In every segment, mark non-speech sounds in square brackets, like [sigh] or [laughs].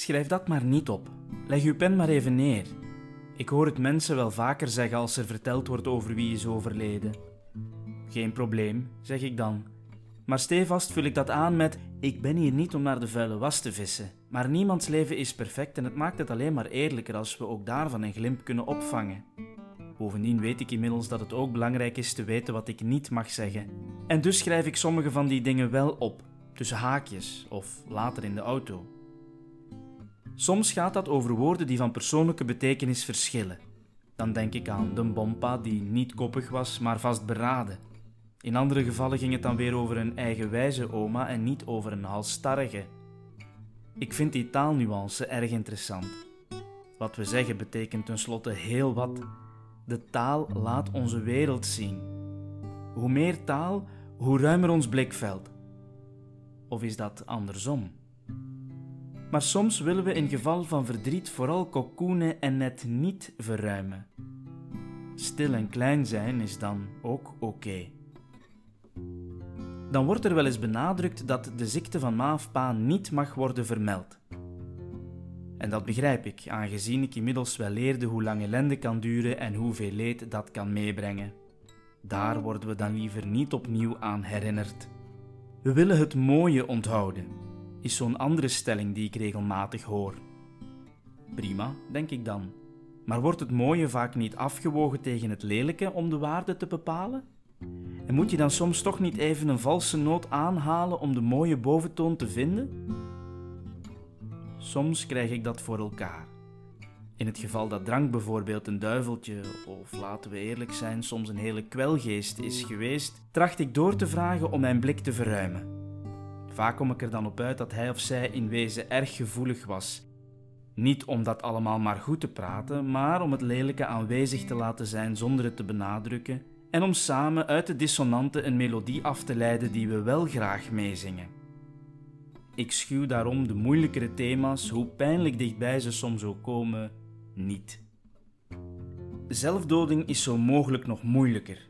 schrijf dat maar niet op. Leg uw pen maar even neer. Ik hoor het mensen wel vaker zeggen als er verteld wordt over wie is overleden. Geen probleem, zeg ik dan. Maar stevast vul ik dat aan met: Ik ben hier niet om naar de vuile was te vissen. Maar niemands leven is perfect en het maakt het alleen maar eerlijker als we ook daarvan een glimp kunnen opvangen. Bovendien weet ik inmiddels dat het ook belangrijk is te weten wat ik niet mag zeggen. En dus schrijf ik sommige van die dingen wel op, tussen haakjes of later in de auto. Soms gaat dat over woorden die van persoonlijke betekenis verschillen. Dan denk ik aan de bompa die niet koppig was, maar vastberaden. In andere gevallen ging het dan weer over een eigenwijze oma en niet over een halstarrige. Ik vind die taalnuance erg interessant. Wat we zeggen betekent tenslotte heel wat. De taal laat onze wereld zien. Hoe meer taal, hoe ruimer ons blikveld. Of is dat andersom? Maar soms willen we in geval van verdriet vooral cocoenen en net niet verruimen. Stil en klein zijn is dan ook oké. Dan wordt er wel eens benadrukt dat de ziekte van Maafpa niet mag worden vermeld. En dat begrijp ik, aangezien ik inmiddels wel leerde hoe lang ellende kan duren en hoeveel leed dat kan meebrengen. Daar worden we dan liever niet opnieuw aan herinnerd. We willen het mooie onthouden, is zo'n andere stelling die ik regelmatig hoor. Prima, denk ik dan. Maar wordt het mooie vaak niet afgewogen tegen het lelijke om de waarde te bepalen? En moet je dan soms toch niet even een valse noot aanhalen om de mooie boventoon te vinden? Soms krijg ik dat voor elkaar. In het geval dat drank bijvoorbeeld een duiveltje, of laten we eerlijk zijn, soms een hele kwelgeest is geweest, tracht ik door te vragen om mijn blik te verruimen. Vaak kom ik er dan op uit dat hij of zij in wezen erg gevoelig was. Niet om dat allemaal maar goed te praten, maar om het lelijke aanwezig te laten zijn zonder het te benadrukken en om samen uit de dissonante een melodie af te leiden die we wel graag meezingen. Ik schuw daarom de moeilijkere thema's, hoe pijnlijk dichtbij ze soms ook komen, niet. Zelfdoding is zo mogelijk nog moeilijker.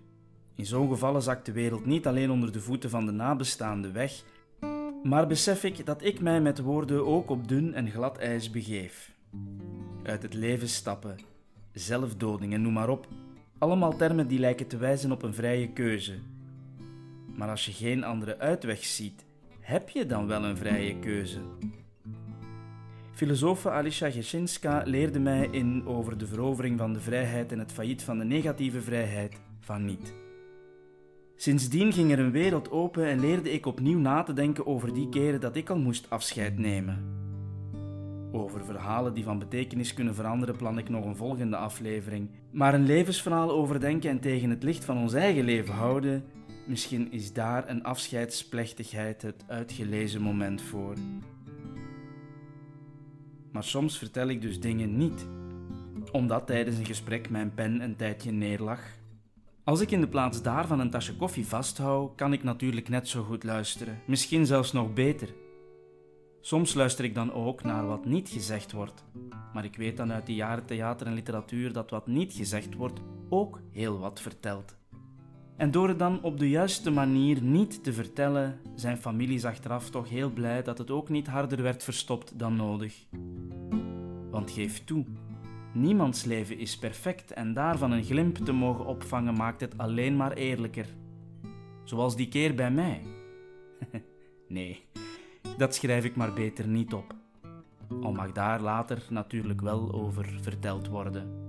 In zo'n gevallen zakt de wereld niet alleen onder de voeten van de nabestaanden weg, maar besef ik dat ik mij met woorden ook op dun en glad ijs begeef. Uit het leven stappen, zelfdoding en noem maar op. Allemaal termen die lijken te wijzen op een vrije keuze. Maar als je geen andere uitweg ziet, heb je dan wel een vrije keuze? Filosofe Alisha Geshinska leerde mij in over de verovering van de vrijheid en het failliet van de negatieve vrijheid van niet. Sindsdien ging er een wereld open en leerde ik opnieuw na te denken over die keren dat ik al moest afscheid nemen. Over verhalen die van betekenis kunnen veranderen plan ik nog een volgende aflevering. Maar een levensverhaal overdenken en tegen het licht van ons eigen leven houden, misschien is daar een afscheidsplechtigheid het uitgelezen moment voor. Maar soms vertel ik dus dingen niet, omdat tijdens een gesprek mijn pen een tijdje neerlag. Als ik in de plaats daarvan een tasje koffie vasthoud, kan ik natuurlijk net zo goed luisteren, misschien zelfs nog beter. Soms luister ik dan ook naar wat niet gezegd wordt, maar ik weet dan uit de jaren theater en literatuur dat wat niet gezegd wordt ook heel wat vertelt. En door het dan op de juiste manier niet te vertellen, zijn families achteraf toch heel blij dat het ook niet harder werd verstopt dan nodig. Want geef toe, niemands leven is perfect en daarvan een glimp te mogen opvangen maakt het alleen maar eerlijker. Zoals die keer bij mij. [laughs] nee, dat schrijf ik maar beter niet op. Al mag daar later natuurlijk wel over verteld worden.